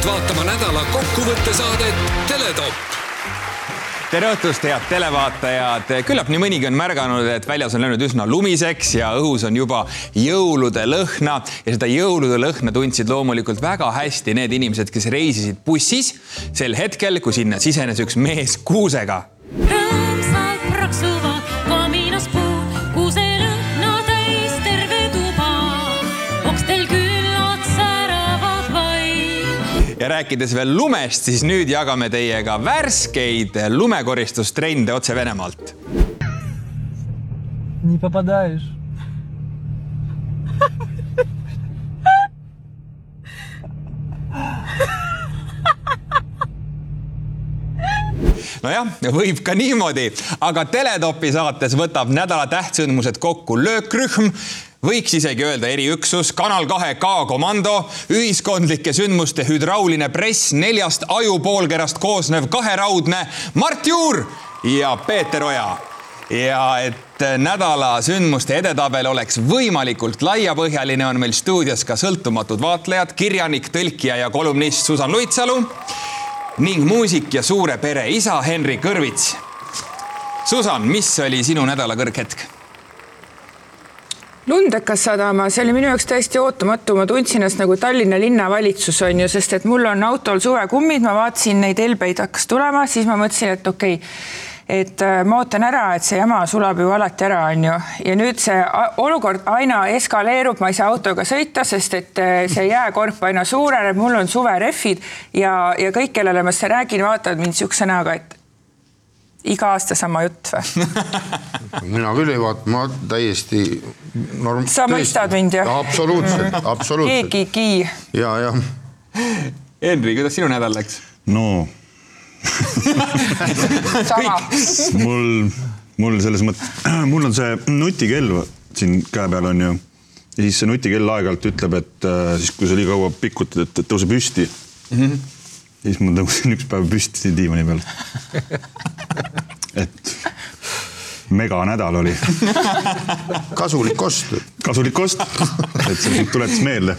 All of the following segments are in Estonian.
palutud vaatama nädala kokkuvõttesaadet Teletopp tere õhtust, head televaatajad. küllap nii mõnigi on märganud, et väljas on läinud üsna lumiseks ja õhus on juba jõulude lõhna ja seda jõulude lõhna tundsid loomulikult väga hästi need inimesed, kes reisisid bussis sel hetkel, kui sinna sisenes üks mees kuusega. rõõmsalt praksuvad rääkides veel lumest, siis nüüd jagame teiega värskeid lumekoristustrende otse Venemaalt. nii papadajas. nojah, võib ka niimoodi, aga Teletopi saates võtab nädala tähtsündmused kokku löökrühm võiks isegi öelda eriüksus, Kanal kahe K-komando, ühiskondlike sündmuste hüdrauline press, neljast ajupoolkerast koosnev kaheraudne Mart Juur ja Peeter Oja ja et nädala sündmuste edetabel oleks võimalikult laiapõhjaline, on meil stuudios ka sõltumatud vaatlejad, kirjanik, tõlkija ja kolumnist Susan Luitsalu ning muusik ja suure pere isa Henri Kõrvits. Susan, mis oli sinu nädala kõrghetk? Lund hakkas sadama, see oli minu jaoks täiesti ootamatu, ma tundsin ennast nagu Tallinna linnavalitsus on ju, sest et mul on autol suvekummid, ma vaatasin neid helbeid hakkas tulema, siis ma mõtlesin, et okei okay, et äh, ma ootan ära, et see jama sulab ju alati ära, on ju, ja nüüd see olukord aina eskaleerub, ma ei saa autoga sõita, sest et äh, see jääkorp aina suureneb, mul on suverehvid ja, ja kõik, kellele ma seda räägin, vaatavad mind niisuguse näoga, et iga aasta sama jutt või? mina küll ei vaata, ma täiesti norm-. Sa mõistad mind, jah? absoluutselt, absoluutselt. keegigi. ja, jah. Henri, kuidas sinu nädal läks? no sama. mul, mul selles mõttes, mul on see nutikell siin käe peal on ju. ja siis see nutikell aeg-ajalt ütleb, et äh, siis, kui sa liiga kaua pikutad, et, et tõuse püsti mm. -hmm. siis ma tõusin üks päev püsti diivani peal. et meganädal oli. kasulik ost. kasulik ost, et see tuletas meelde.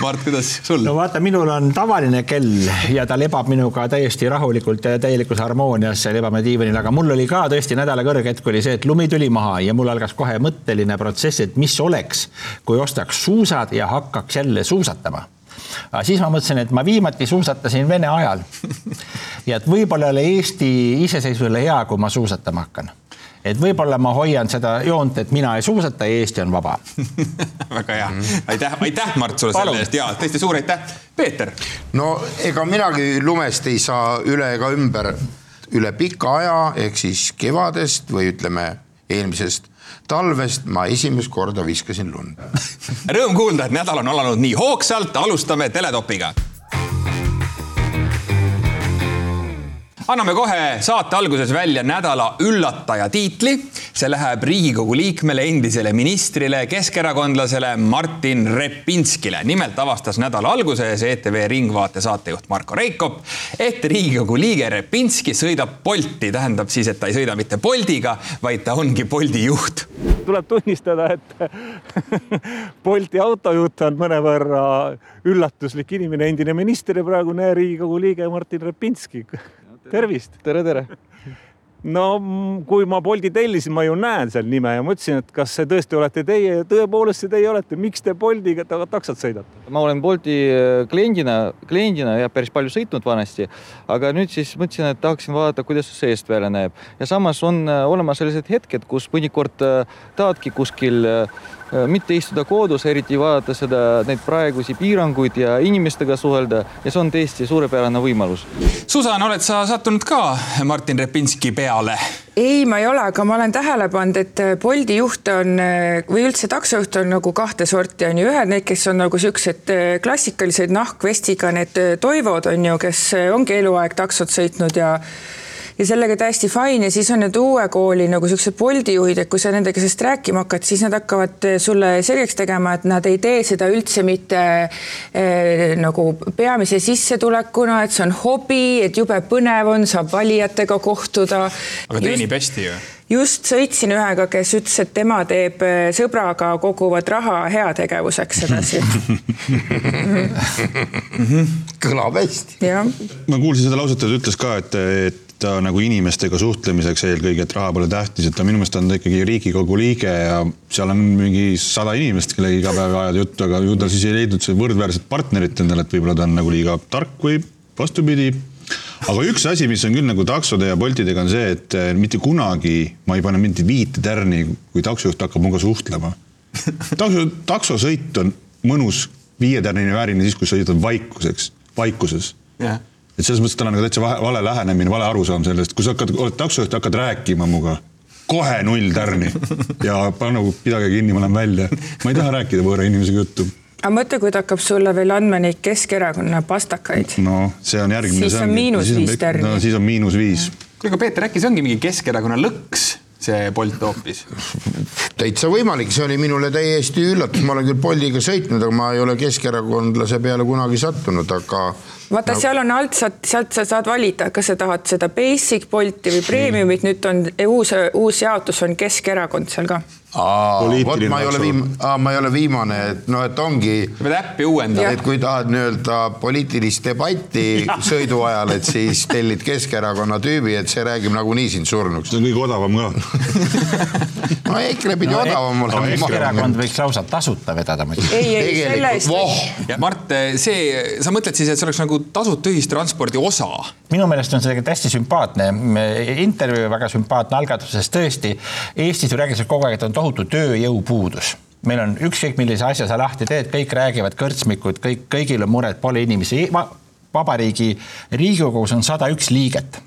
Mart, kuidas sul? no vaata, minul on tavaline kell ja ta lebab minuga täiesti rahulikult ja täielikus harmoonias, lebame diivanil, aga mul oli ka tõesti nädala kõrghetk oli see, et lumi tuli maha ja mul algas kohe mõtteline protsess, et mis oleks, kui ostaks suusad ja hakkaks jälle suusatama aga siis ma mõtlesin, et ma viimati suusatasin Vene ajal. Ja et võib-olla ei ole Eesti iseseisvusele hea, kui ma suusatama hakkan et võib-olla ma hoian seda joont, et mina ei suusata ja Eesti on vaba. väga hea, aitäh, aitäh, Mart, sulle Palun. selle eest ja tõesti suur aitäh. Peeter, no ega minagi lumest ei saa üle ega ümber üle pika aja ehk siis kevadest või ütleme eelmisest talvest ma esimest korda viskasin lund. rõõm kuulda, et nädal on alanud nii hoogsalt, alustame Teletopiga. Anname kohe saate alguses välja nädala üllataja tiitli. see läheb Riigikogu liikmele, endisele ministrile, keskerakondlasele Martin Repinskile. nimelt avastas nädala alguses ETV Ringvaate saatejuht Marko Reikop, et Riigikogu liige Repinski sõidab Bolti, tähendab siis, et ta ei sõida mitte Boltiga, vaid ta ongi Bolti juht tuleb tunnistada, et Bolti autojuht on mõnevõrra üllatuslik inimene, endine minister ja praegune Riigikogu liige Martin Repinski. tervist. tere, tere. no kui ma Bolti tellisin, ma ju näen seal nime ja mõtlesin, et kas see tõesti olete teie ja tõepoolest see teie olete, miks te Boltiga ta- taksot sõidate? ma olen Bolti äh, kliendina, kliendina ja päris palju sõitnud vanasti, aga nüüd siis mõtlesin, et tahaksin vaadata, kuidas see seest välja näeb ja samas on äh, olemas sellised hetked, kus mõnikord äh, tahadki kuskil mitte istuda kodus, eriti vaadata seda, neid praegusi piiranguid ja inimestega suhelda ja see on tõesti suurepärane võimalus. Susan, oled sa sattunud ka Martin Repinski peale? ei, ma ei ole, aga ma olen tähele pannud, et Bolti juht on või üldse taksojuht on nagu kahte sorti, on ju, ühed need, kes on nagu siuksed klassikalised nahkvestiga, need toivod on ju, kes ongi eluaeg taksot sõitnud ja ja sellega täiesti fine ja siis on need uue kooli nagu siuksed Bolti juhid, et kui sa nendega sellest rääkima hakkad, siis nad hakkavad sulle selgeks tegema, et nad ei tee seda üldse mitte eh, nagu peamise sissetulekuna, et see on hobi, et jube põnev on, saab valijatega kohtuda. aga teenib hästi ju just sõitsin ühega, kes ütles, et tema teeb äh, sõbraga, koguvad raha heategevuseks edasi. kõlab hästi. ma kuulsin seda lauset, ta ütles ka, et, et ta nagu inimestega suhtlemiseks eelkõige, et raha pole tähtis, et ta minu meelest on ta ikkagi Riigikogu liige ja seal on mingi sada inimest, kellega iga päev ajada juttu, aga ju ta siis ei leidnud võrdväärset partnerit endale, et võib-olla ta on nagu liiga tark või vastupidi. aga üks asi, mis on küll nagu taksode ja Boltidega on see, et eh, mitte kunagi ma ei pane mitte viite tärni, kui taksojuht hakkab minuga suhtlema. takso, taksosõit on mõnus viietärnine väärini siis, kui sõidad vaikuseks, vaikuses jah et selles mõttes tal on nagu täitsa vahe- vale lähenemine, vale arusaam sellest, kui sa hakkad, oled taksojuht, hakkad rääkima minuga, kohe null tärni ja pane nagu pidage kinni, ma lähen välja. ma ei taha rääkida võõra inimesega juttu. aga mõtle, kui ta hakkab sulle veel andma neid Keskerakonna pastakaid. no see on järgmine. Siis on miinus viis tärni. no siis on miinus viis. kuule, aga Peeter, äkki see ongi mingi Keskerakonna lõks, see Bolt hoopis? täitsa võimalik, see oli minule täiesti üllatus, ma olen küll Boltiga sõitnud, aga ma ei ole keskerakondlase peale kunagi sattunud, aga vaata no., seal on alt, sealt sa saad valida, kas sa tahad seda basic Bolti või premiumit, nüüd on uus, uus jaotus on Keskerakond seal ka. Vot ma ei ole viim-, ma ei ole viimane, et noh, et ongi, sa pead äppi uuendama. et kui tahad nii-öelda poliitilist debatti sõidu ajal, et siis tellid Keskerakonna tüübi, et see räägib nagunii sind surnuks. see on kõige odavam ka. no EKRE pidi no, odavam olema. Keskerakond võiks lausa tasuta vedada muidu. ei, ei selle eest ja Mart, see, sa mõtled siis, et see oleks nagu tasuta ühistranspordi osa? minu meelest on see hästi sümpaatne intervjuu, väga sümpaatne algatus, sest tõesti Eestis ju räägitakse kogu aeg, et on tohutu tööjõupuudus meil on ükskõik millise asja sa lahti teed, kõik räägivad, kõrtsmikud, kõik, kõigil on mured, pole inimesi Va. vabariigi Riigikogus on sada üks liiget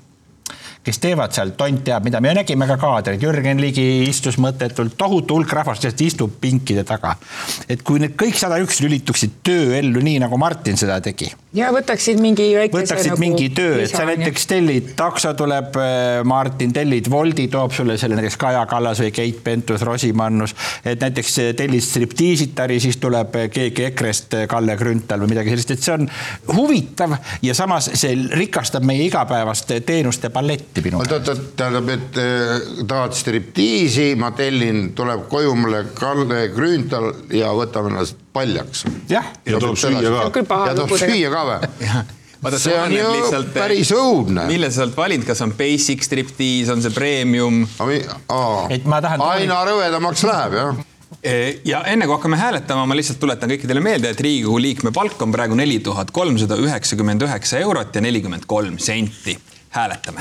kes teevad seal tont teab mida, me nägime ka kaadreid, Jürgen Ligi istus mõttetult, tohutu hulk rahvast lihtsalt istub pinkide taga. et kui need kõik sada üks lülituksid tööellu nii nagu Martin seda tegi. Ja võtaksid mingi väikese võtaksid nagu mingi töö, et sa näiteks tellid, takso tuleb, Martin, tellid Woldi, toob sulle selle näiteks Kaja Kallas või Keit Pentus-Rosimannus, et näiteks tellid striptiisitari, siis tuleb keegi EKRE-st, Kalle Grünthal või midagi sellist, et see on huvitav ja samas see rikastab meie igapäevast teenuste paletti minu oot, oot, oot, tähendab, et eh, tahad striptiisi, ma tellin, tuleb koju mulle Kalle Grünthal ja võtame ennast paljaks. jah, ja tuleb süüa ka. ja toob lugu süüa ka või? see on ju päris õudne. mille sa oled valinud, kas on basic striptiis, on see premium? Et ma tahan- aina rõvedamaks läheb jah. ja enne kui hakkame hääletama, ma lihtsalt tuletan kõikidele meelde, et Riigikogu liikme palk on praegu neli tuhat kolmsada üheksakümmend üheksa eurot ja nelikümmend kolm senti. hääletame.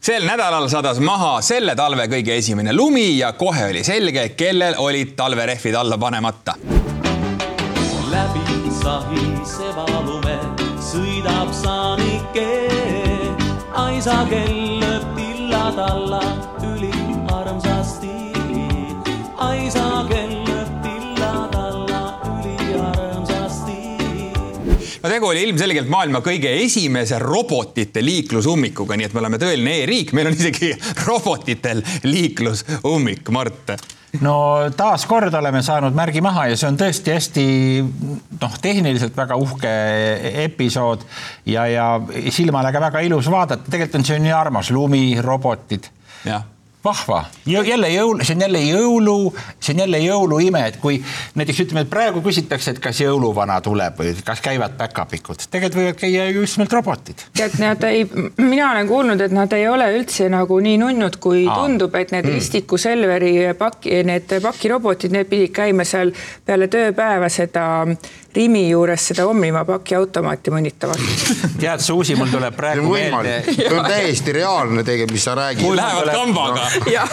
sel nädalal sadas maha selle talve kõige esimene lumi ja kohe oli selge, kellel olid talverehvid alla panemata läbi sahiseva lume sõidab saanike. Aisa kellööb tillad alla no tegu oli ilmselgelt maailma kõige esimese robotite liiklusummikuga, nii et me oleme tõeline e-riik, meil on isegi robotitel liiklusummik, Mart. no taaskord oleme saanud märgi maha ja see on tõesti hästi noh, tehniliselt väga uhke episood ja, ja silmale ka väga ilus vaadata, tegelikult on see nii armas, lumi, robotid. Jah vahva, jälle jõul, see on jälle jõulu, see on jälle jõuluime, et kui näiteks ütleme, et praegu küsitakse, et kas jõuluvana tuleb või kas käivad päkapikud, tegelikult võivad käia ju just nimelt robotid. tead, nad ei, mina olen kuulnud, et nad ei ole üldse nagu nii nunnud, kui Aa. tundub, et need Ristiku Selveri paki, need pakirobotid, need pidid käima seal peale tööpäeva seda Rimi juures seda Omniva pakiautomaati mõnitamas. tead, Suusi, mul tuleb praegu meelde. see on täiesti reaalne tegelikult, mis sa räägid. Lähevad kambaga. jah,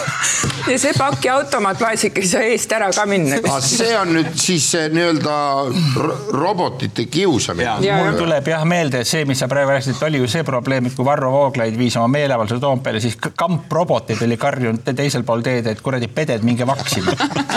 ja see pakiautomaat vaesike ei saa eest ära ka minna. aga see on nüüd siis nii-öelda ro- robotite kiusamine. Ja- mul tuleb jah meelde see, mis sa praegu rääkisid, oli ju see probleem, et kui Varro Vooglaid viis oma meeleavalduse Toompeale, siis k- kamproboteid oli karjunud te- teisel pool teed, et kuradi peded, minge vaksima.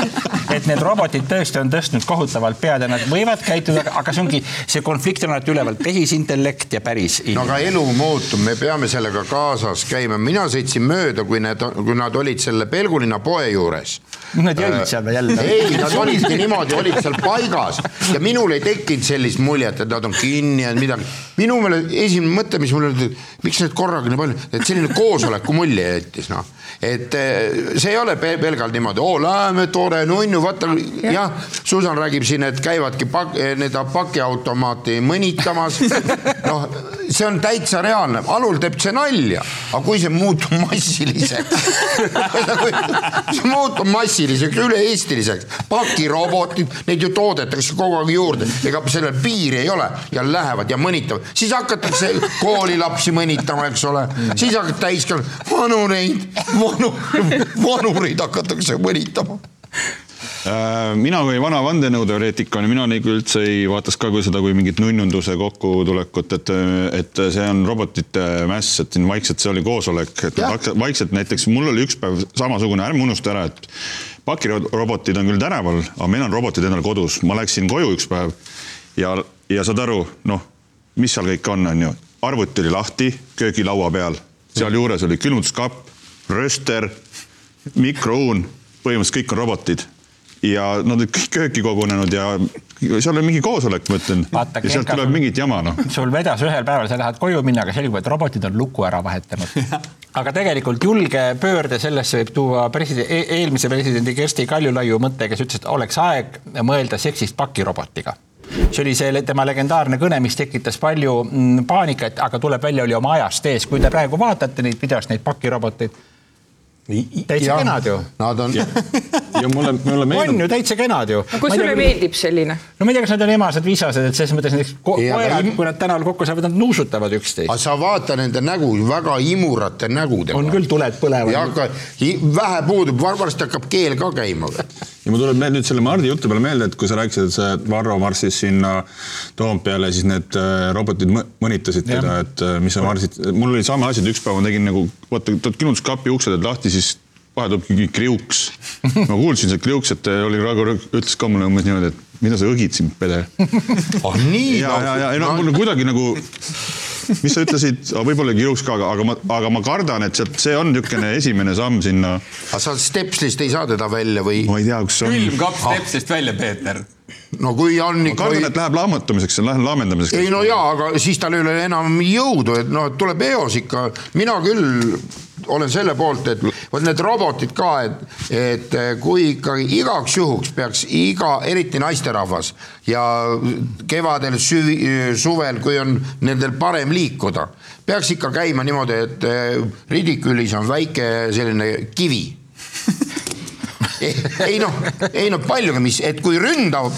et need robotid tõesti on tõstnud kohutavalt pead ja nad võivad käituda, aga see ongi, see konflikt on alati üleval, tehisintellekt ja päris no aga elu muutub, me peame sellega kaasas käima, mina sõitsin mööda, kui need, kui nad olid selle Pelgulinna poe juures. Nad jõid seal või jälle? ei, nad olidki niimoodi, olid seal paigas ja minul ei tekkinud sellist muljet, et nad on kinni ja midagi. minu meelest esimene mõte, mis mul oli, et miks need korraga nii palju, et selline koosoleku mulje jättis noh, et eh, see ei ole pe- pelgalt niimoodi, oo läheme tore nunnu, vaata jah, Susan räägib siin, et käivadki pak-, need pakiautomaati mõnitamas. noh, see on täitsa reaalne, alul teeb see nalja, aga kui see muutub massiliseks? See muutub massiliseks, üle-eestiliseks, pakirobotid, neid ju toodetakse kogu aeg juurde, ega sellel piiri ei ole ja lähevad ja mõnitavad, siis hakatakse koolilapsi mõnitama, eks ole, siis hakkab täiskasvanud vanureid, vanu, vanureid hakatakse mõnitama mina kui vana vandenõuteoreetikuna, mina nagu üldse ei vaataks ka kui seda kui mingit nunnunduse kokkutulekut, et, et see on robotite mäss, et siin vaikselt see oli koosolek, et vaikselt näiteks mul oli üks päev samasugune, ärme unusta ära, et pakirobotid on küll tänaval, aga meil on robotid endal kodus, ma läksin koju üks päev ja, ja saad aru, noh, mis seal kõik on, on ju, arvuti oli lahti köögilaua peal, sealjuures oli külmutuskapp, rööster, mikrouun, põhimõtteliselt kõik on robotid ja nad olid kõik kööki kogunenud ja seal oli mingi koosolek, ma ütlen. Ja sealt tuleb mingit jama, noh. sul vedas ühel päeval, sa tahad koju minna, aga selgub, et robotid on luku ära vahetanud. aga tegelikult julge pöörde sellesse võib tuua president, eelmise presidendi Kersti Kaljulaiu mõte, kes ütles, et oleks aeg mõelda seksist pakirobotiga see oli see tema legendaarne kõne, mis tekitas palju mm, paanikat, aga tuleb välja, oli oma ajast ees. kui te praegu vaatate neid videost, neid pakiroboteid, täitsa kenad ju. Nad on ja mulle, mulle on meenub, ju täitsa kenad ju. no kui sulle meeldib selline? no ma ei tea, kas nad on emased, viisased, et selles mõttes näiteks aga koerad kui nad tänaval kokku saavad, nad nuusutavad üksteist. aga sa vaata nende nägu, väga imurate nägudega. on küll tuled põlevad. ja hakka, vähe puudub, varsti hakkab keel ka käima. Ja mul tuleb nüüd selle Mardi jutu peale meelde, et kui sa rääkisid, et see Varro marssis sinna Toompeale, siis need äh, robotid mõ- mõnitasid teda, et äh, mis sa marsid, mul oli sama asi, et üks päev ma tegin nagu, vaata, tuled külmutuskapi ukse teed lahti, siis vahel tuleb mingi kriuks. ma kuulsin seda kriuks, et äh, oli Rõõk- ütles ka mulle umbes niimoodi, et mida sa õgid siin, pede. ah nii? ja, ja, ja ei no mul kuidagi nagu, mis sa ütlesid, võib-olla kiruks ka, aga, ma, aga ma kardan, et sealt, see on niisugune esimene samm sinna, aga sa Stepslist ei saa teda välja või? ma ei tea, kus see on. külmkapp Stepsist välja, Peeter no kui on ma ikka kardan, et läheb laamutamiseks, läheb laamendamiseks. ei no jaa, aga siis tal ei ole enam jõudu, et noh, tuleb eos ikka, mina küll olen selle poolt, et vot need robotid ka, et, et kui ikkagi igaks juhuks peaks iga, eriti naisterahvas ja kevadel, süvi, suvel, kui on nendel parem liikuda, peaks ikka käima niimoodi, et eh, ridikülis on väike selline kivi. Ei noh, ei noh, paljugi, mis, et kui ründab,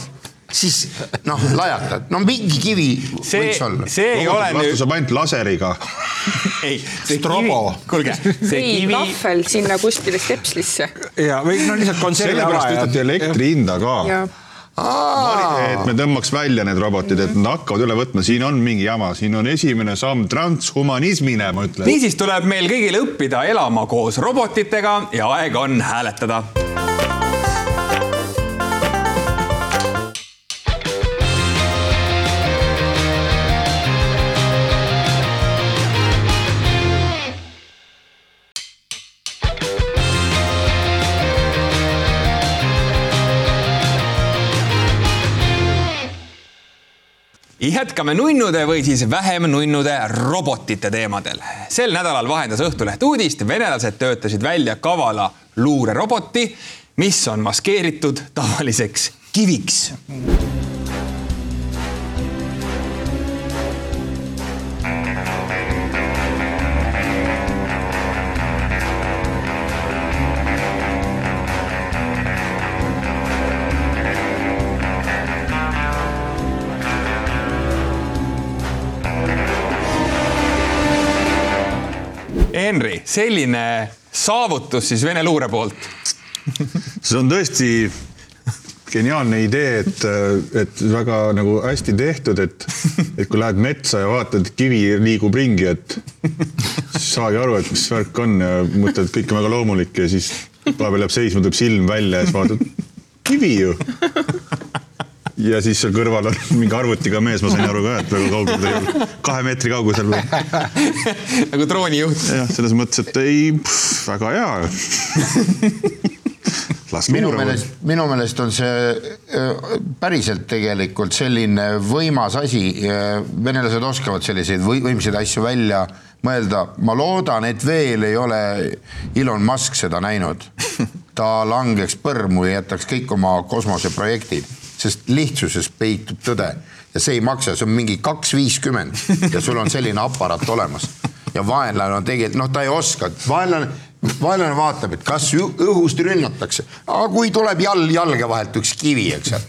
siis noh, lajatad, no mingi kivi see võiks, olla. see ei ole nüüd, saab ainult laseriga. ei, see Strobo. kivi, kuulge, see kivi, kahvel sinna kuskile stepslisse ja, või no lihtsalt kontserdi sellepärast tõsteti elektri hinda ka. ja et me tõmbaks välja need robotid, et nad hakkavad üle võtma, siin on mingi jama, siin on esimene samm transhumanismile, ma ütlen. niisiis tuleb meil kõigil õppida elama koos robotitega ja aeg on hääletada jätkame nunnude või siis vähem nunnude robotite teemadel. sel nädalal vahendas Õhtuleht uudist, venelased töötasid välja kavala luureroboti, mis on maskeeritud tavaliseks kiviks. Henri, selline saavutus siis Vene luure poolt. see on tõesti geniaalne idee, et, et väga nagu hästi tehtud, et, et kui lähed metsa ja vaatad, kivi liigub ringi, et siis saagi aru, et mis värk on ja mõtled, et kõik on väga loomulik ja siis vahepeal jääb seisma, tuleb silm välja ja siis vaatad, kivi ju. Ja siis seal kõrval on mingi arvutiga mees, ma sain aru ka, et väga kaugel ta ei olnud, kahe meetri kaugusel. nagu droonijuht. jah, selles mõttes, et ei, väga hea. las minu meelest, minu meelest on see äh, päriselt tegelikult selline võimas asi. venelased oskavad selliseid või- võimsaid asju välja mõelda. ma loodan, et veel ei ole Elon Musk seda näinud. ta langeks põrmu ja jätaks kõik oma kosmoseprojektid, sest lihtsuses peitub tõde ja see ei maksa, see on mingi kaks viiskümmend ja sul on selline aparaat olemas ja vaenlane on tegelikult, noh, ta ei oska, vaenlane, vaenlane vaatab, et kas õhust rünnatakse, aga kui tuleb jalg jalge vahelt üks kivi, eks ju.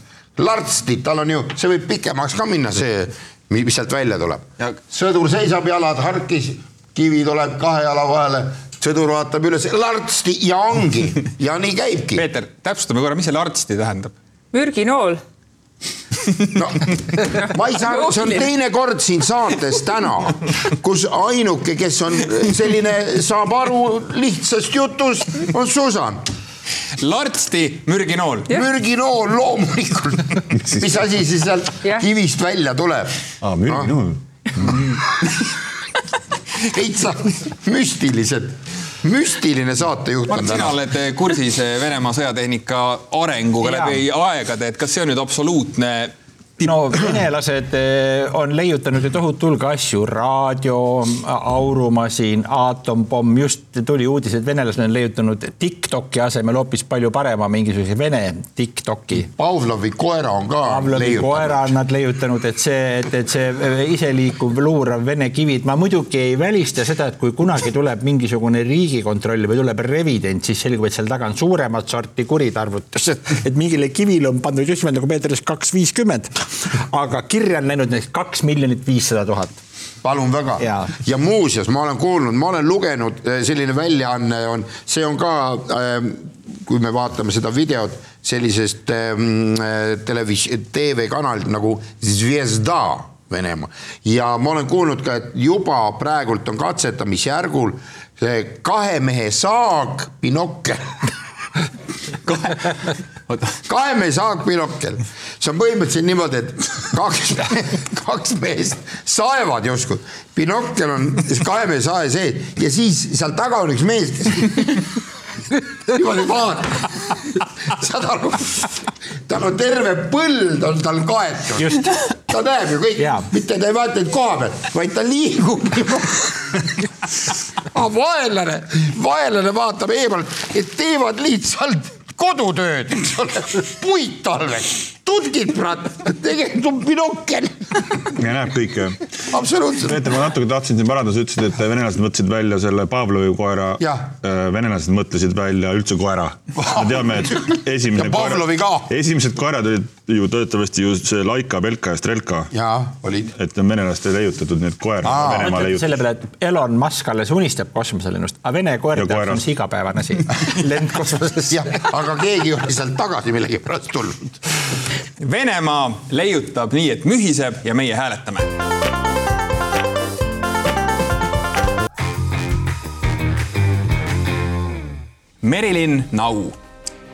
lartsti, tal on ju, see võib pikemaks ka minna, see, mis sealt välja tuleb sõdur seisab, jalad harkis, kivi tuleb kahe jala vahele, sõdur vaatab üles, lartsti ja ongi ja nii käibki. Peeter, täpsustame korra, mis see lartsti tähendab? mürginool. no ma ei saa, see on teine kord siin saates täna, kus ainuke, kes on selline, saab aru lihtsast jutust, on Susan. lartsti mürginool. mürginool loomulikult. mis asi siis sealt kivist välja tuleb? aa, mürginool. täitsa müstilised, müstiline saatejuht on sina täna. oled kursis Venemaa sõjatehnika arenguga läbi aegade, et kas see on nüüd absoluutne no venelased eh, on leiutanud ju tohutu hulga asju, raadio, aurumasin, aatompomm, just tuli uudis, et venelased on leiutanud Tiktoki asemel hoopis palju parema mingisuguse vene Tiktoki. Pavlovi koera on ka Pavlovi koera on nad leiutanud, et see, et, et see eh, iseliikuv luurav vene kivid, ma muidugi ei välista seda, et kui kunagi tuleb mingisugune riigikontroll või tuleb revident, siis selgub, et seal taga on suuremat sorti kuritarvutus, et, mingile kivile on pandud just nimelt nagu ütles, kaks viiskümmend, aga kirja on läinud näiteks kaks miljonit viissada tuhat. palun väga. Ja, ja muuseas, ma olen kuulnud, ma olen lugenud, selline väljaanne on, see on ka, kui me vaatame seda videot sellisest ähm, televis-, TV-kanalilt nagu Zvezda Venemaa. Ja ma olen kuulnud ka, et juba praegult on katsetamisjärgul see kahe mehe saag oota, kahe mehe saag Pinokkel, see on põhimõtteliselt niimoodi, et kaks, kaks meest saevad justkui. Pinokkel on kahe mehe sae sees ja siis seal taga on üks mees, kes niimoodi vaatab. saad aru, tal on terve põld on tal kaetud. ta näeb ju kõik mitte ta ei vaata neid koha peal, vaid ta liigub. aga vaenlane, vaenlane vaatab eemalt, et teevad lihtsalt kodutööd, eks ole, puittalveks, tutkid pratt, tegelikult on Pinokkel. ja näeb kõike. absoluutselt. Peeter, ma natuke tahtsin sind parandada, sa ütlesid, et venelased mõtlesid välja selle Pavlovi koera Jah.. venelased mõtlesid välja üldse koera. me teame, et esimene Ja Pavlovi ka. esimesed koerad olid ju töötavasti ju see Laika, Belka ja Strelka. jaa, olid. et on venelaste leiutatud need koer, Aa, Venemaa leiutatud. selle peale, et Elon Musk alles unistab kosmoselennust, aga Vene koer teab, koerast. on see igapäevane asi. lend kosmosesse jah, aga keegi oli sealt tagasi millegipärast tulnud. Venemaa leiutab nii, et mühiseb ja meie hääletame. Merilin Nau,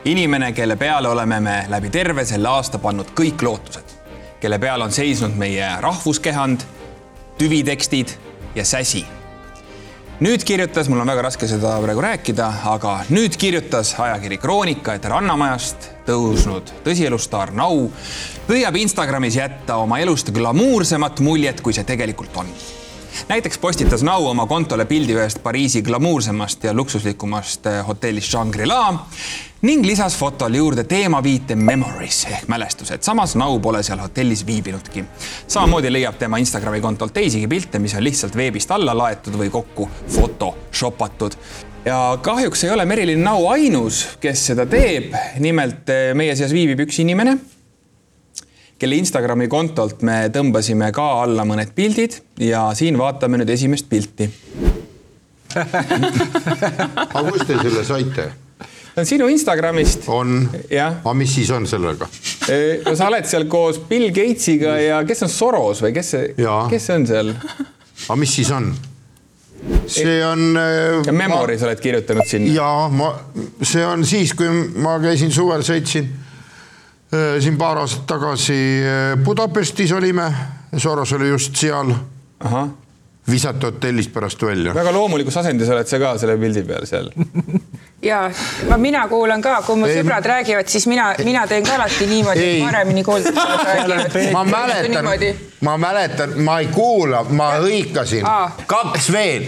inimene, kelle peale oleme me läbi terve selle aasta pannud kõik lootused, kelle peal on seisnud meie rahvuskehand, tüvitekstid ja säsi nüüd kirjutas, mul on väga raske seda praegu rääkida, aga nüüd kirjutas ajakiri Kroonika, et Rannamajast tõusnud tõsielustaar Nau püüab Instagramis jätta oma elust glamuursemat muljet, kui see tegelikult on. Näiteks postitas Nau oma kontole pildi ühest Pariisi glamuursemast ja luksuslikumast eh, hotellist Shangri-La ning lisas fotole juurde teemaviite memories ehk mälestused. samas Nau pole seal hotellis viibinudki. samamoodi leiab tema Instagrami kontolt teisigi pilte, mis on lihtsalt veebist alla laetud või kokku photoshopatud ja kahjuks ei ole Merilin Nau ainus, kes seda teeb. nimelt eh, meie seas viibib üks inimene, kelle Instagrami kontolt me tõmbasime ka alla mõned pildid ja siin vaatame nüüd esimest pilti. aga kust te selle saite? see on sinu Instagramist. on, aga mis siis on sellega? no sa oled seal koos Bill Gatesiga ja kes on Soros või kes see kes see on seal? aga mis siis on? see on. ja Memory sa oled kirjutanud sinna. ja ma, see on siis, kui ma käisin suvel, sõitsin äh, siin paar aastat tagasi äh, Budapestis olime, Soros oli just seal, visati hotellist pärast välja. väga loomulikus asendis oled sa ka selle pildi peal seal. ja ma, mina kuulan ka, kui mu sõbrad räägivad, siis mina, mina teen ka alati niimoodi, et paremini kuulda räägivad. ma mäletan, ma mäletan, ma ei kuula, ma hõikasin kaks veel.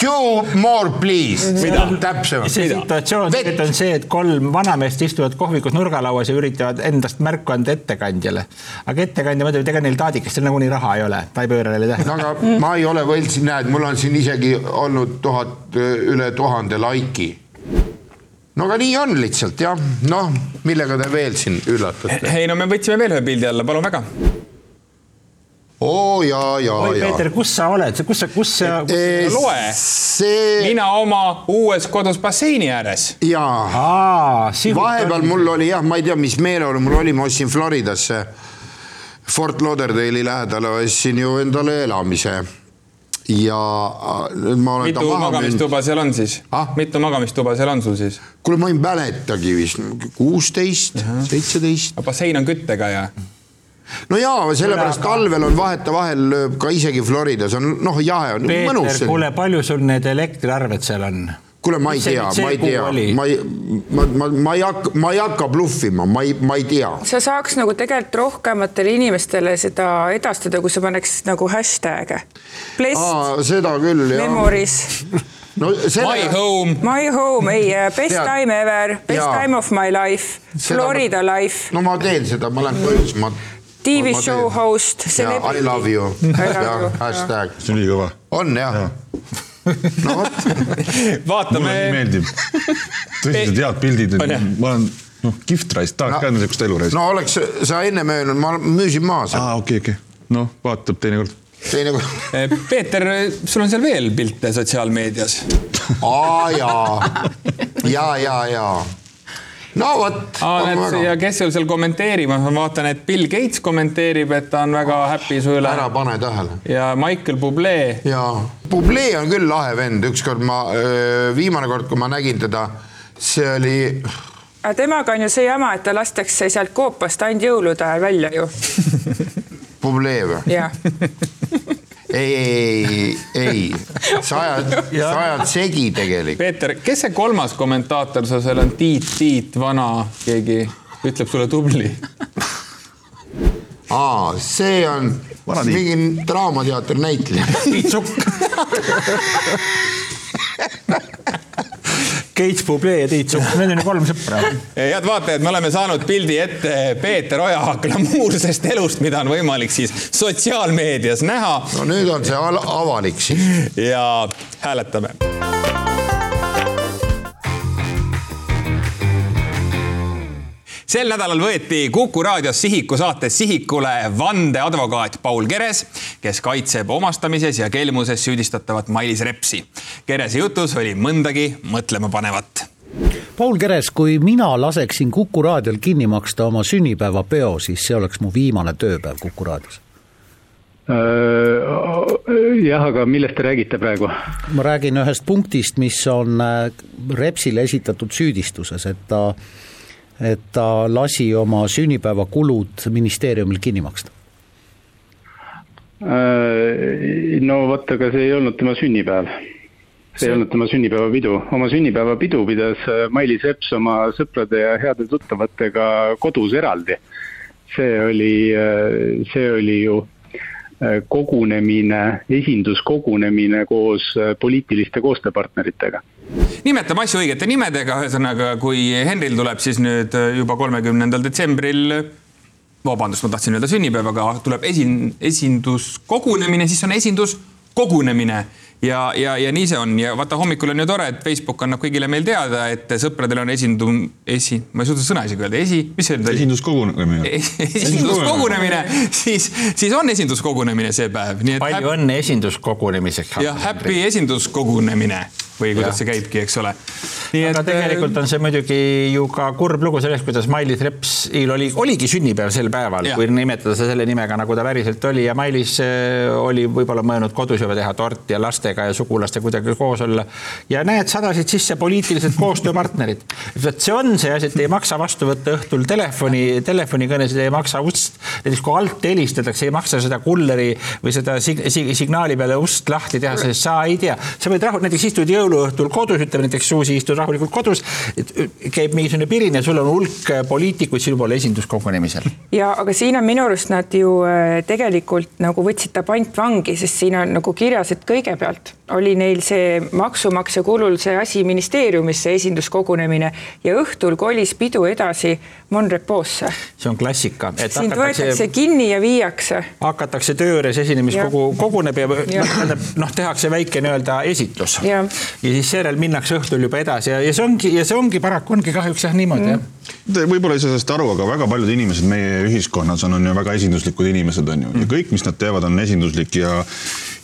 Two more please. täpsemalt. see situatsioon tegelikult on see, et kolm vanameest istuvad kohvikus nurgalauas ja üritavad endast märku anda ettekandjale. aga ettekandja mõtleb, et ega neil taadikestel nagunii raha ei ole, ta ei pööra neile no tähelepanu. aga ma ei ole võltsinud, näed, mul on siin isegi olnud tuhat, üle tuhande laiki. No aga nii on lihtsalt jah, noh, millega te veel siin üllatate? ei no me võtsime veel ühe pildi alla, palun väga. oo ja, ja, oi, ja. Peeter, kus sa oled, kus sa, kus sa, loe. see mina oma uues kodus basseini ääres. ja aa, vahepeal mul oli jah, ma ei tea, mis meeleolu mul oli, ma ostsin Floridasse Fort Lauderdale'i lähedale ostsin ju endale elamise. Ja äh, nüüd ma olen ta mitu magamistuba seal on siis Ah?? mitu magamistuba seal on sul siis? kuule, ma ei mäletagi vist, kuusteist, seitseteist. bassein on küttega ja? no jaa, sellepärast talvel on vahetevahel lööb ka isegi Floridas on noh, jahe on mõnus Peeter, kuule, palju sul need elektriarved seal on? kuule, ma ei tea ma ei tea, ma ei, ma, ma, ma ei hakka, ma ei hakka bluffima, ma ei, ma ei tea. sa saaks nagu tegelikult rohkematele inimestele seda edastada, kui sa paneks nagu hashtag'e. Seda küll jah. memories, no My selle, home. my home, ei, best Tead- time ever, best Jaa. time of my life, Seda ma- Florida life, no ma teen seda, ma lähen põhjus, ma. TV show host, ja I love you ja hashtag see on ülikõva. on jah. No vot, vaatame mulle nii. meeldib. tõsiselt head pildid ma olen noh, kihvt raisk, tahaks No- ka niisugust elu raisk. no oleks sa ennem öelnud, ma müüsin maha selle aa, okei, okei, noh, vaatab teinekord. teine kord. Eh, Peeter, sul on seal veel pilte sotsiaalmeedias. aa jaa, ja, ja, ja. No vot. ja kes sul seal kommenteerib, ma vaatan, et Bill Gates kommenteerib, et ta on väga happy su üle ära pane tähele ja Michael Bublé. ja Bublé on küll lahe vend, ükskord ma, viimane kord, kui ma nägin teda, see oli, aga temaga on ju see jama, et ta lastakse sealt koopast ainult jõulude ajal välja ju, Bublé või? jah. ei, ei, ei, sa ajad, sa ajad segi tegelikult. Peeter, kes see kolmas kommentaator sul seal on, Tiit, Tiit, vana, keegi ütleb sulle tubli? aa, see on Vana tiib. mingi Draamateatri näitleja. Keits Bublé ja Tiit Sukk, need on ju kolm sõpra. head vaatajad, me oleme saanud pildi ette Peeter Oja glamuursest elust, mida on võimalik siis sotsiaalmeedias näha no nüüd on see al- avalik siis. ja hääletame. Sel nädalal võeti Kuku raadios Sihiku saates sihikule vandeadvokaat Paul Keres, kes kaitseb omastamises ja kelmuses süüdistatavat Mailis Repsi. Kerese jutus oli mõndagi mõtlemapanevat Paul Keres, kui mina laseksin Kuku raadiol kinni maksta oma sünnipäevapeo, siis see oleks mu viimane tööpäev Kuku raadios. jah, aga millest te räägite praegu? ma räägin ühest punktist, mis on äh, Repsile esitatud süüdistuses, et ta, et ta lasi oma sünnipäevakulud ministeeriumil kinni maksta. no vot, aga see ei olnud tema sünnipäev. see ei olnud tema sünnipäevapidu, oma sünnipäevapidu pidas äh, Mailis Reps oma sõprade ja heade tuttavatega kodus eraldi. see oli, see oli ju äh, kogunemine, esinduskogunemine koos äh, poliitiliste koostööpartneritega nimetame asju õigete nimedega, ühesõnaga kui Henril tuleb siis nüüd juba kolmekümnendal detsembril vabandust, ma tahtsin öelda sünnipäevaga, tuleb esin-, esinduskogunemine, siis on esinduskogunemine ja, ja, ja nii see on ja vaata, hommikul on ju tore, et Facebook annab kõigile meil teada, et sõpradel on esindu-, esi, ma ei suuda sõna isegi öelda, esi, mis see nüüd oli? esinduskogunemine. esinduskogunemine, siis, siis on esinduskogunemine see päev, nii et palju õnne esinduskogunemiseks. jah, happy esinduskogunemine või kuidas see käibki, eks ole. nii aga et tegelikult on see muidugi ju ka kurb lugu sellest, kuidas Mailis Repsil oli, oligi sünnipäev sel päeval, kui nimetada seda selle nimega, nagu ta päriselt oli ja Mailis äh, oli võib-olla mõelnud kodus juba teha torti ja lastega ja sugulastega kuidagi koos olla. ja näed, sadasid sisse poliitilised koostööpartnerid. vot see on see asi, et ei maksa vastu võtta õhtul telefoni, telefonikõnesid, ei maksa ust näiteks kui alt helistatakse, ei maksa seda kulleri või seda sig sig signaali peale ust lahti teha, sest sa ei tea, sa võid rahu, näiteks istud jõuluõhtul kodus, ütleme näiteks Suusi istud rahulikult kodus, käib mingisugune pirin ja sul on hulk poliitikuid sinu poole esinduskogunemisel. ja aga siin on minu arust nad ju äh, tegelikult nagu võtsid ta pantvangi, sest siin on nagu kirjas, et kõigepealt oli neil see maksumaksja kulul see asi ministeeriumisse esinduskogunemine ja õhtul kolis pidu edasi Monreposse. see on klassika. sind võetakse kinni ja viiakse. hakatakse töö juures esinemiskogu koguneb ja, ja. noh, tehakse väike nii-öelda esitlus ja. siis seejärel minnakse õhtul juba edasi ja, ja see ongi ja see ongi paraku ongi kahjuks jah niimoodi mm. jah. võib-olla ei saa sellest aru, aga väga paljud inimesed meie ühiskonnas on, on ju väga esinduslikud inimesed on ju mm. ja kõik, mis nad teevad, on esinduslik ja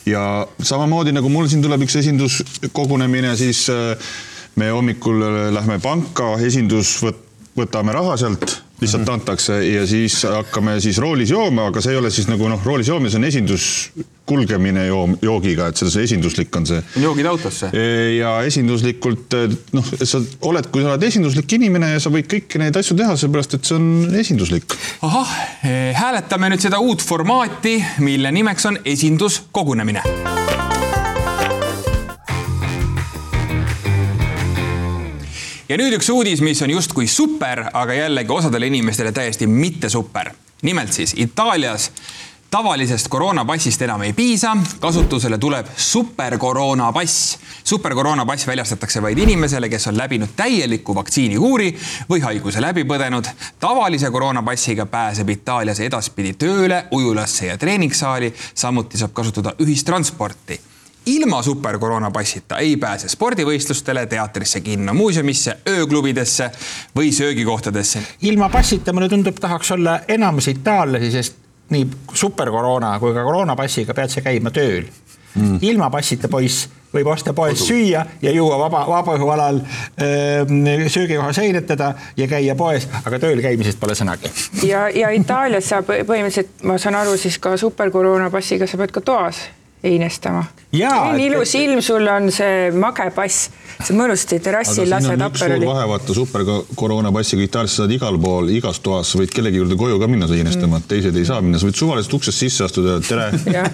ja samamoodi nagu mul siin tuleb üks esinduskogunemine, siis äh, me hommikul äh, lähme panka, esindus võt-, võtame raha sealt lihtsalt mm -hmm. antakse ja siis hakkame siis roolis jooma, aga see ei ole siis nagu noh, roolis joomine, see on esindus kulgemine joom, joogiga, et see esinduslik on see. joogid autosse. ja esinduslikult noh, sa oled, kui sa oled esinduslik inimene ja sa võid kõiki neid asju teha, seepärast et see on esinduslik. ahah, hääletame nüüd seda uut formaati, mille nimeks on esinduskogunemine ja nüüd üks uudis, mis on justkui super, aga jällegi osadele inimestele täiesti mitte super. nimelt siis Itaalias tavalisest koroonapassist enam ei piisa, kasutusele tuleb superkoroonapass. superkoroonapass väljastatakse vaid inimesele, kes on läbinud täieliku vaktsiinikuuri või haiguse läbi põdenud. tavalise koroonapassiga pääseb Itaalias edaspidi tööle, ujulasse ja treeningsaali, samuti saab kasutada ühistransporti ilma superkoroonapassita ei pääse spordivõistlustele, teatrisse, kinno, muuseumisse, ööklubidesse või söögikohtadesse. ilma passita mulle tundub, tahaks olla enamus itaallasi, sest nii superkoroona kui ka koroonapassiga pead sa käima tööl mm.. ilma passita poiss võib osta poes süüa ja juua vaba, vabaõhualal söögikoha seinetada ja käia poes, aga tööl käimisest pole sõnagi. ja, ja Itaalias sa põhimõtteliselt, ma saan aru, siis ka superkoroona passiga sa pead ka toas einestama. nii ilus ilm sul on see mage pass, sa mõnusasti terrassil lased Aperoli. vahe vaata super koroona passiga Itaalias saad igal pool, igas toas, sa võid kellegi juurde koju ka minna einestama mm., teised ei saa minna, sa võid suvaliselt uksest sisse astuda, tere. ja,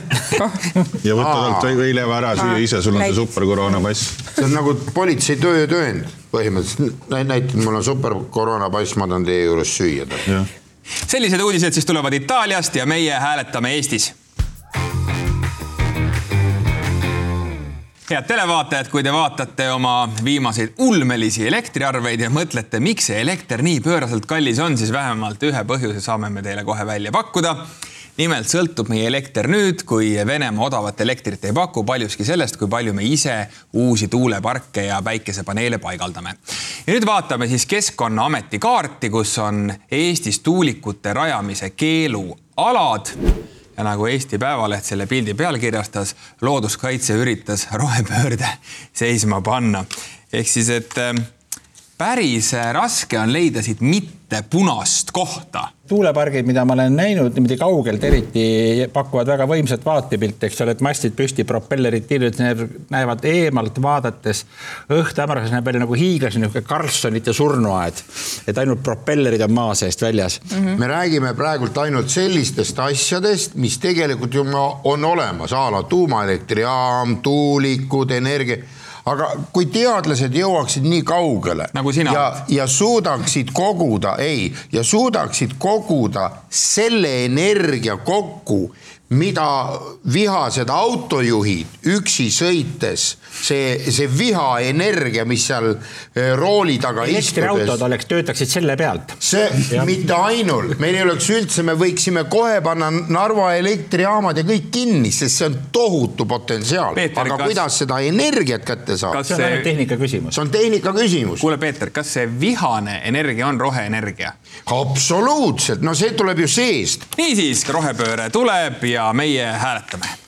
ja võtta talt võileiva ära, süüa ise, sul on see super koroona pass. see on nagu politsei töö ja töönd põhimõtteliselt, näitan, mul on super koroona pass, ma tahan teie juures süüa. sellised uudised siis tulevad Itaaliast ja meie hääletame Eestis head televaatajad, kui te vaatate oma viimaseid ulmelisi elektriarveid ja mõtlete, miks see elekter nii pööraselt kallis on, siis vähemalt ühe põhjuse saame me teile kohe välja pakkuda. nimelt sõltub meie elekter nüüd, kui Venemaa odavat elektrit ei paku, paljuski sellest, kui palju me ise uusi tuuleparke ja päikesepaneele paigaldame. ja nüüd vaatame siis Keskkonnaameti kaarti, kus on Eestis tuulikute rajamise keelualad ja nagu Eesti Päevaleht selle pildi pealkirjastas, looduskaitse üritas rohepöörde seisma panna. ehk siis, et ähm, päris raske on leida siit mitte punast kohta tuulepargid, mida ma olen näinud niimoodi kaugelt eriti, pakuvad väga võimsat vaatepilti, eks ole, et mastid püsti, propellerid tiirud, näevad eemalt vaadates õhtu hämaruses näeb välja nagu hiiglas niisugune Karlssonite surnuaed. et ainult propellerid on maa seest väljas mm. -hmm. me räägime praegult ainult sellistest asjadest, mis tegelikult ju on olemas, a la tuumaelektrijaam, tuulikud, energia aga kui teadlased jõuaksid nii kaugele nagu sina ja, ja suudaksid koguda, ei, ja suudaksid koguda selle energia kokku mida vihased autojuhid üksi sõites, see, see vihaenergia, mis seal eh, rooli taga elektriautod oleks, töötaksid selle pealt. see, mitte ainult, meil ei oleks üldse, me võiksime kohe panna Narva elektrijaamad ja kõik kinni, sest see on tohutu potentsiaal. aga kas... kuidas seda energiat kätte saada? see on ainult tehnika küsimus. see on tehnika küsimus. kuule, Peeter, kas see vihane energia on roheenergia? Absoluutselt, no see tuleb ju seest. niisiis, rohepööre tuleb ja meie hääletame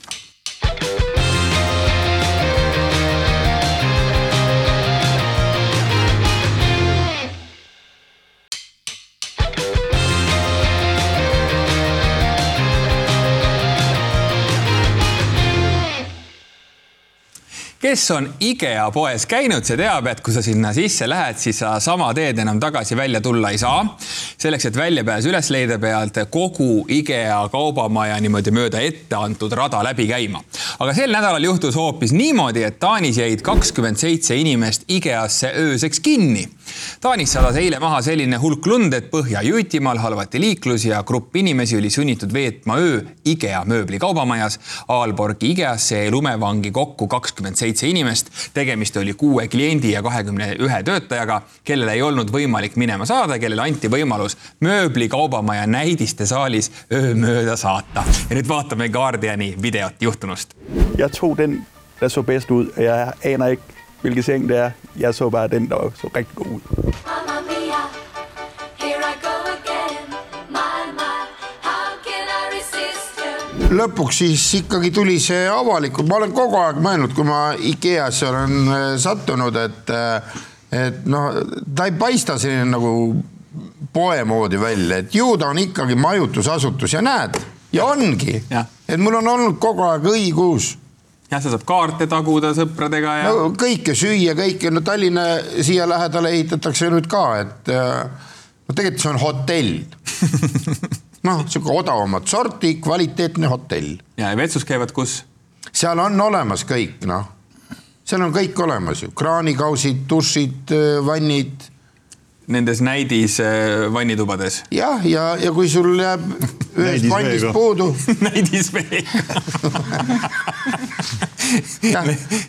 kes on IKEA poes käinud, see teab, et kui sa sinna sisse lähed, siis sa sama teed enam tagasi välja tulla ei saa. selleks, et väljapääs üles leida, pead kogu IKEA kaubamaja niimoodi mööda ette antud rada läbi käima. aga sel nädalal juhtus hoopis niimoodi, et Taanis jäid kakskümmend seitse inimest IKEA-sse ööseks kinni. Taanis sadas eile maha selline hulk lund, et Põhja-Jõutimaal halvati liiklus ja grupp inimesi oli sunnitud veetma öö IKEA mööblikaubamajas. Aalborgi IKEA-sse jäi lumevangi kokku kakskümmend seitse inimest. tegemist oli kuue kliendi ja kahekümne ühe töötajaga, kellel ei olnud võimalik minema saada, kellele anti võimalus mööblikaubamaja näidiste saalis öö mööda saata. ja nüüd vaatame Guardiani videot juhtunust. Jeg tog den, der så bedst ud. Jeg aner ikke, hvilken seng det er. Jeg så bare den, der så rigtig god ud. Lõpuks siis ikkagi tuli see avalikult, ma olen kogu aeg mõelnud, kui ma IKEA-sse olen äh, sattunud, et, äh, et noh, ta ei paista selline nagu poe moodi välja, et ju ta on ikkagi majutusasutus ja näed ja ongi, et mul on olnud kogu aeg õigus jah, sa saad kaarte taguda sõpradega ja no, kõike süüa, kõike, no Tallinna siia lähedale ehitatakse nüüd ka, et äh, no tegelikult see on hotell. noh, sihuke odavamat sorti, kvaliteetne hotell. ja vetsus käivad kus? seal on olemas kõik, noh. seal on kõik olemas ju, kraanikausid, dušid, vannid. Nendes näidis äh, vannitubades. jah, ja, ja kui sul jääb ühest vannist puudu näidisveega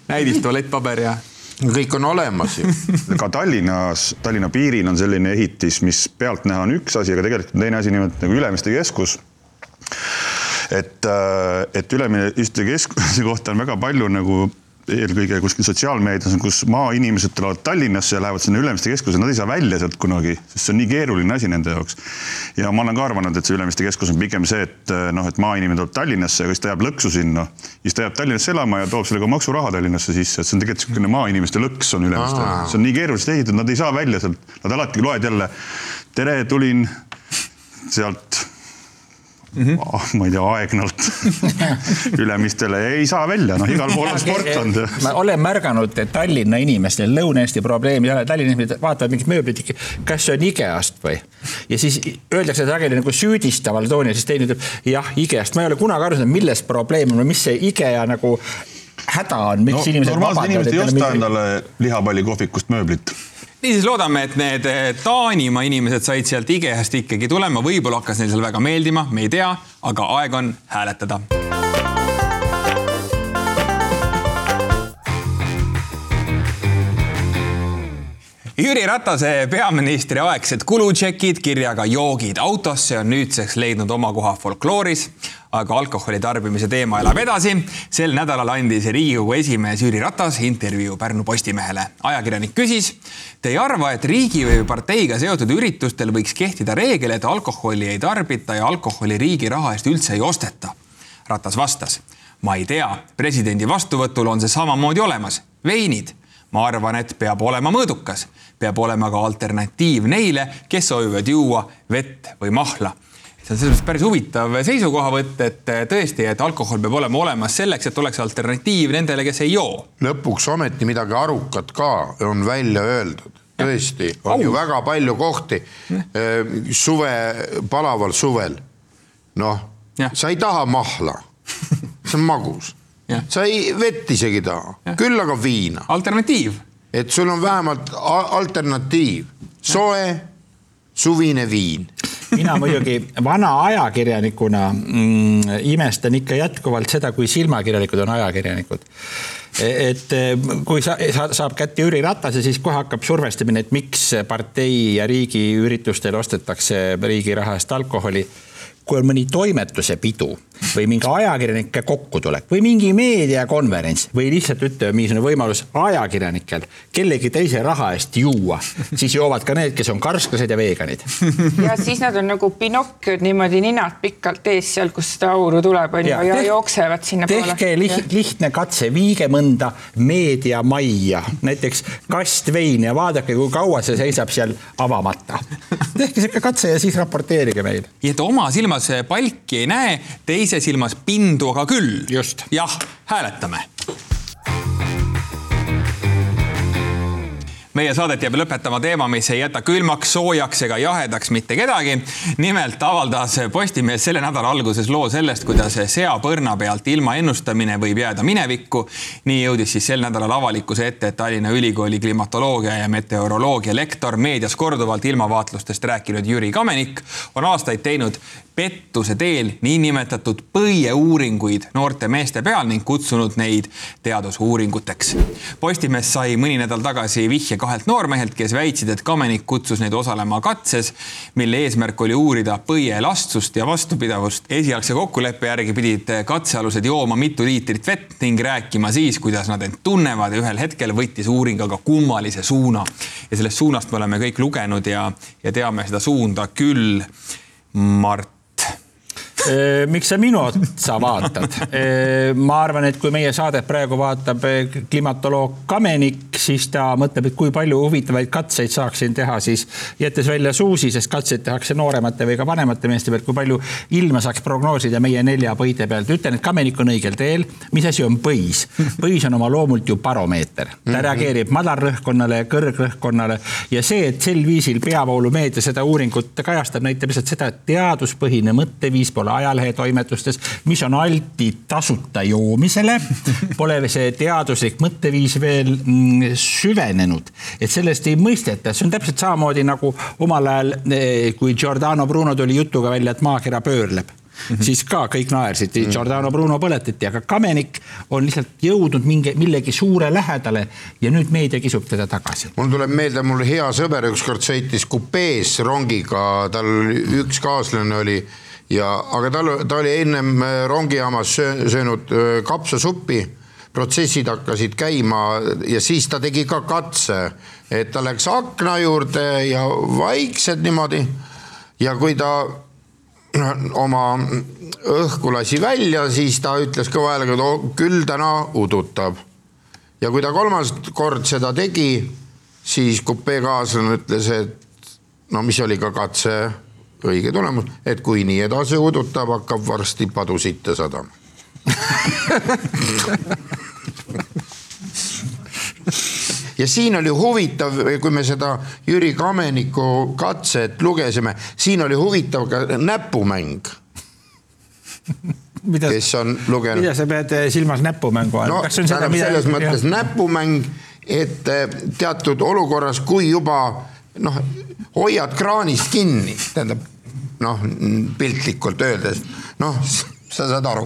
näidis tualettpaber ja. kõik on olemas ju. ka Tallinnas, Tallinna piiril on selline ehitis, mis pealtnäha on üks asi, aga tegelikult on teine asi nimelt nagu Ülemiste keskus. et, et Ülemiste keskuse kohta on väga palju nagu eelkõige kuskil sotsiaalmeedias, kus maainimesed tulevad Tallinnasse ja lähevad sinna Ülemiste keskusesse, nad ei saa välja sealt kunagi, sest see on nii keeruline asi nende jaoks. ja ma olen ka arvanud, et see Ülemiste keskus on pigem see, et noh, et maainimene tuleb Tallinnasse ja kas ta jääb lõksu sinna, siis ta jääb Tallinnasse elama ja toob sellega maksuraha Tallinnasse sisse, et see on tegelikult niisugune maainimeste lõks on Ülemiste. see on nii keeruliselt ehitatud, nad ei saa välja sealt, nad alati loed jälle. tere, tulin sealt Mm -hmm. ma ei tea, Aegnalt Ülemistele ei saa välja, noh, igal pool on sport olnud. ma olen märganud, et Tallinna inimestel Lõuna-Eesti probleemi ei ole, Tallinna inimesed vaatavad mingit mööblit, kas see on IKEA-st või. ja siis öeldakse sageli nagu süüdistaval toonil, siis teine ütleb jah, IKEA-st, ma ei ole kunagi aru saanud, milles probleem on või mis see IKEA nagu häda on, miks no, inimesed. normaalsed inimesed ei osta endale lihapallikohvikust mööblit niisiis loodame, et need Taanimaa inimesed said sealt IKEA-st ikkagi tulema, võib-olla hakkas neil seal väga meeldima, me ei tea, aga aeg on hääletada. Jüri Ratase peaministri aegsed kulutšekid kirjaga joogid autosse on nüüdseks leidnud oma koha folklooris, aga alkoholi tarbimise teema elab edasi. sel nädalal andis Riigikogu esimees Jüri Ratas intervjuu Pärnu Postimehele. ajakirjanik küsis, te ei arva, et riigi või parteiga seotud üritustel võiks kehtida reegel, et alkoholi ei tarbita ja alkoholi riigi raha eest üldse ei osteta? Ratas vastas, ma ei tea, presidendi vastuvõtul on see samamoodi olemas, veinid ma arvan, et peab olema mõõdukas, peab olema ka alternatiiv neile, kes soovivad juua vett või mahla. See on selles mõttes päris huvitav seisukohavõtt, et tõesti, et alkohol peab olema olemas selleks, et oleks alternatiiv nendele, kes ei joo. lõpuks ometi midagi arukat ka on välja öeldud. Tõesti, on Au. ju väga palju kohti suve, palaval suvel. noh, sa ei taha mahla, see on magus. Sa ei vett isegi taha, küll aga viina. alternatiiv. et sul on vähemalt alternatiiv, soe suvine viin mina muidugi vana ajakirjanikuna mm, imestan ikka jätkuvalt seda, kui silmakirjanikud on ajakirjanikud. et kui sa, sa, saab kätte Jüri Ratase, siis kohe hakkab survestamine, et miks partei ja riigiüritustel ostetakse riigi raha eest alkoholi kui on mõni toimetuse pidu või mingi ajakirjanike kokkutulek või mingi meediakonverents või lihtsalt ütleme, mingisugune võimalus ajakirjanikel kellegi teise raha eest juua, siis joovad ka need, kes on karsklased ja veganid. ja siis nad on nagu Pinocchiod niimoodi ninad pikalt ees seal, kus seda auru tuleb, on ju, ja, ja jooksevad sinnapoole. tehke liht, lihtne katse, viige mõnda meediamajja, näiteks kastvein ja vaadake, kui kaua see seisab seal avamata. tehke sihuke katse ja siis raporteerige meile. nii et oma silma silmas palki ei näe, teise silmas pindu aga küll. just. jah, hääletame meie saadet jääb lõpetama teema, mis ei jäta külmaks, soojaks ega jahedaks mitte kedagi. nimelt avaldas Postimees selle nädala alguses loo sellest, kuidas seapõrna pealt ilma ennustamine võib jääda minevikku. nii jõudis siis sel nädalal avalikkuse ette, et Tallinna Ülikooli klimatoloogia ja meteoroloogia lektor, meedias korduvalt ilmavaatlustest rääkinud Jüri Kamenik on aastaid teinud pettuse teel niinimetatud põieuuringuid noorte meeste peal ning kutsunud neid teadusuuringuteks. Postimees sai mõni nädal tagasi vihje kahelt noormehelt, kes väitsid, et Kamenik kutsus neid osalema katses, mille eesmärk oli uurida põie elastsust ja vastupidavust. esialgse kokkuleppe järgi pidid katsealused jooma mitu liitrit vett ning rääkima siis, kuidas nad end tunnevad ja ühel hetkel võttis uuring aga kummalise suuna. ja sellest suunast me oleme kõik lugenud ja, ja teame seda suunda küll. Mart miks sa minu otsa vaatad? ma arvan, et kui meie saadet praegu vaatab eh, klimatoloog Kamenik, siis ta mõtleb, et kui palju huvitavaid katseid saaksin teha, siis jättes välja Suusi, sest katseid tehakse nooremate või ka vanemate meeste pealt, kui palju ilma saaks prognoosida meie nelja põide pealt. ütlen, et Kamenik on õigel teel. mis asi on põis? põis on oma loomult ju baromeeter, ta Mhm. reageerib madalrõhkkonnale ja kõrgrõhkkonnale ja see, et sel viisil peavoolumeedia seda uuringut kajastab, näitab lihtsalt seda, et teaduspõhine mõtteviis pole ajalehe toimetustes, mis on altid tasuta joomisele, pole see teaduslik mõtteviis veel mm, süvenenud, et sellest ei mõisteta, see on täpselt samamoodi nagu omal ajal, eh, kui Giordano Bruno tuli jutuga välja, et maakera pöörleb. Mm -hmm. siis ka kõik naersid, Giordano Bruno põletati, aga Kamenik on lihtsalt jõudnud mingi, millegi suure lähedale ja nüüd meedia kisub teda tagasi. mul tuleb meelde, mul hea sõber ükskord sõitis kupees rongiga, tal üks kaaslane oli ja, aga tal, ta oli ennem äh, rongijaamas söö, söönud öö, kapsasuppi. protsessid hakkasid käima ja siis ta tegi ka katse, et ta läks akna juurde ja vaikselt niimoodi. ja kui ta oma õhku lasi välja, siis ta ütles kõva häälega, et oh, küll täna udutab. ja kui ta kolmas kord seda tegi, siis kupeekaaslane ütles, et no mis oli ka katse õige tulemus, et kui nii edasi udutab, hakkab varsti padu sitta sadama. ja siin oli huvitav, kui me seda Jüri Kameniku katset lugesime, siin oli huvitav ka näpumäng. Mida, kes on lugenud. mida sa pead eh, silmas näpumängu all no Kas see on seda, mida- selles mõttes jah. näpumäng, et eh, teatud olukorras, kui juba noh, hoiad kraanist kinni, tähendab noh, piltlikult öeldes, noh, sa saad aru.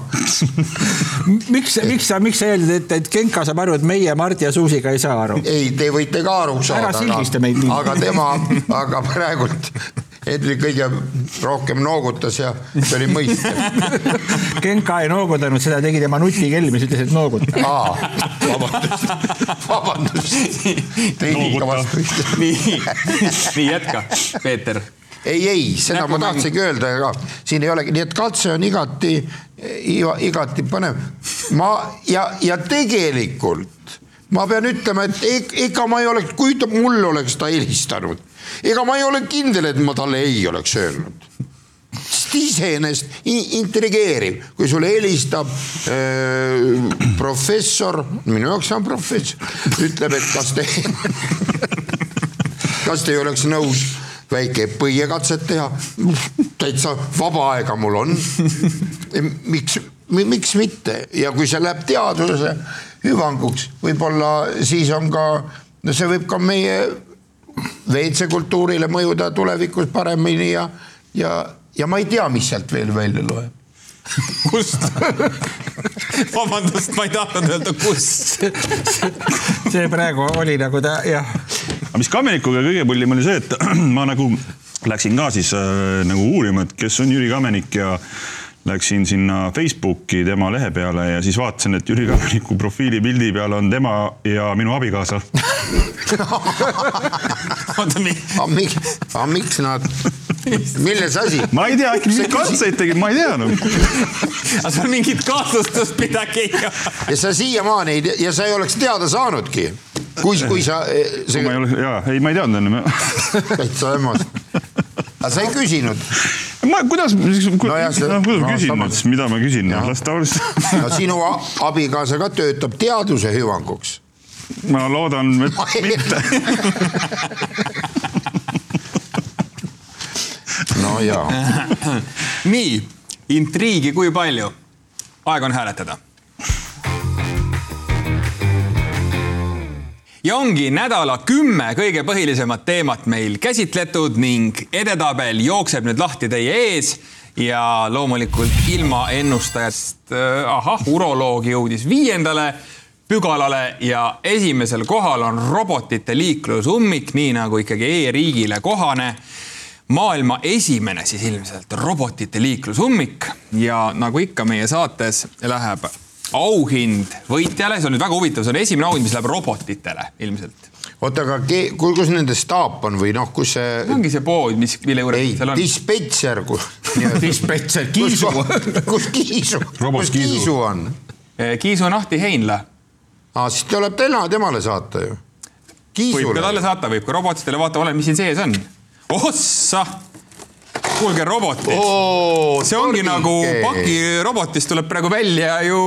miks, miks sa, miks sa eeldad, et, et Genka saab aru, et meie Mardi ja Suusiga ei saa aru? ei, te võite ka aru saada. ära sildista meid nii. aga tema, aga praegult Hendrik kõige rohkem noogutas ja see oli mõistev. Genka ei noogutanud, seda tegi tema nutikell, mis ütles, et nooguta. aa, vabandust, vabandust. tõin ikka vastu. nii, nii jätka, Peeter ei, ei, seda ma tahtsingi öelda ka, siin ei olegi, nii et katse on igati, igati põnev. ma ja, ja tegelikult ma pean ütlema, et ega ma ei oleks, kui ta mul oleks ta helistanud, ega ma ei ole kindel, et ma talle ei oleks öelnud. Sest iseenesest intrigeeriv, kui sulle helistab äh, professor, minu jaoks on professor, ütleb, et kas te, kas te ei oleks nõus väike põiekatset teha, täitsa vaba aega mul on. miks, miks mitte? Ja kui see läheb teaduse hüvanguks, võib-olla siis on ka, no see võib ka meie WC-kultuurile mõjuda tulevikus paremini ja, ja, ja ma ei tea, mis sealt veel välja loeb kust? vabandust, ma ei tahtnud öelda, kust. see praegu oli nagu ta jah. aga mis Kamenikuga kõige pullim oli see, et ma nagu läksin ka siis äh, nagu uurima, et kes on Jüri Kamenik ja läksin sinna Facebooki tema lehe peale ja siis vaatasin, et Jüri Kameniku profiilipildi peal on tema ja minu abikaasa aga miks, aga miks nad, milles asi? ma ei tea, äkki mingeid katseid tegid, ma ei tea noh. aga sul mingit kahtlustust midagi ei ole. ja sa siiamaani ei tea ja sa ei oleks teada saanudki, kui, kui sa see.... ma ei ole, jaa, ei, ma ei teadnud enne. täitsa hämmas. aga sa ei küsinud? ma, kuidas, kuidas no, jah, see, no, kuidas no, ma küsin samas. nüüd, mida ma küsin, las ta oleks no sinu abikaasa ka töötab teaduse hüvanguks. Ma loodan, et mitte. no jaa. nii, intriigi kui palju? aeg on hääletada. ja ongi nädala kümme kõige põhilisemat teemat meil käsitletud ning edetabel jookseb nüüd lahti teie ees ja loomulikult ilma ennustajast, ahah, uroloog jõudis viiendale pügalale ja esimesel kohal on robotite liiklusummik, nii nagu ikkagi e-riigile kohane maailma esimene siis ilmselt robotite liiklusummik ja nagu ikka meie saates läheb auhind võitjale, see on nüüd väga huvitav, see on esimene auhind, mis läheb robotitele ilmselt. oota, aga kus nende staap on või noh, kus see. ongi see pood, mis, mille juures ei seal, on. dispetšer, kus. Dispetšer, Kiisu. kus Kiisu, Robot kus Kiisu. Kiisu on? Kiisu Nahti Heinla. aa, siis tuleb tema, temale saata ju. võib ka talle. saata, võib ka robotitele, vaata, ole, mis siin sees on. ossa, kuulge robotid. oo, see ongi nagu pakirobotist tuleb praegu välja ju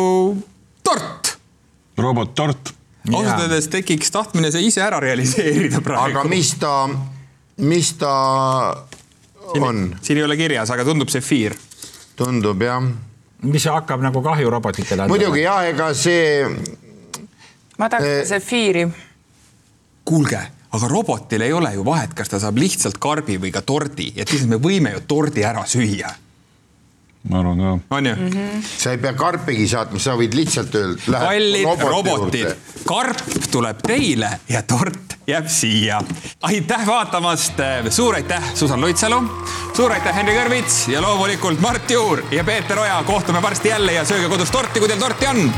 tort. robottort. ausalt öeldes tekiks tahtmine see ise ära realiseerida praegu. aga mis ta, mis ta on? siin ei ole kirjas, aga tundub sefiir. tundub jah. mis hakkab nagu kahju robotitele. muidugi jah, ega see ma tahaks Eh. ka sefiiri. kuulge, aga robotil ei ole ju vahet, kas ta saab lihtsalt karbi või ka tordi, et lihtsalt me võime ju tordi ära süüa, ma arvan ka. on ju? sa ei pea karpigi saatma, sa võid lihtsalt öelda. kallid robotid, karp tuleb teile ja tort jääb siia. aitäh vaatamast, suur aitäh, Susan Luitsalu, suur aitäh, Henri Kõrvits ja loomulikult Mart Juur ja Peeter Oja, kohtume varsti jälle ja sööge kodus torti, kui teil torti on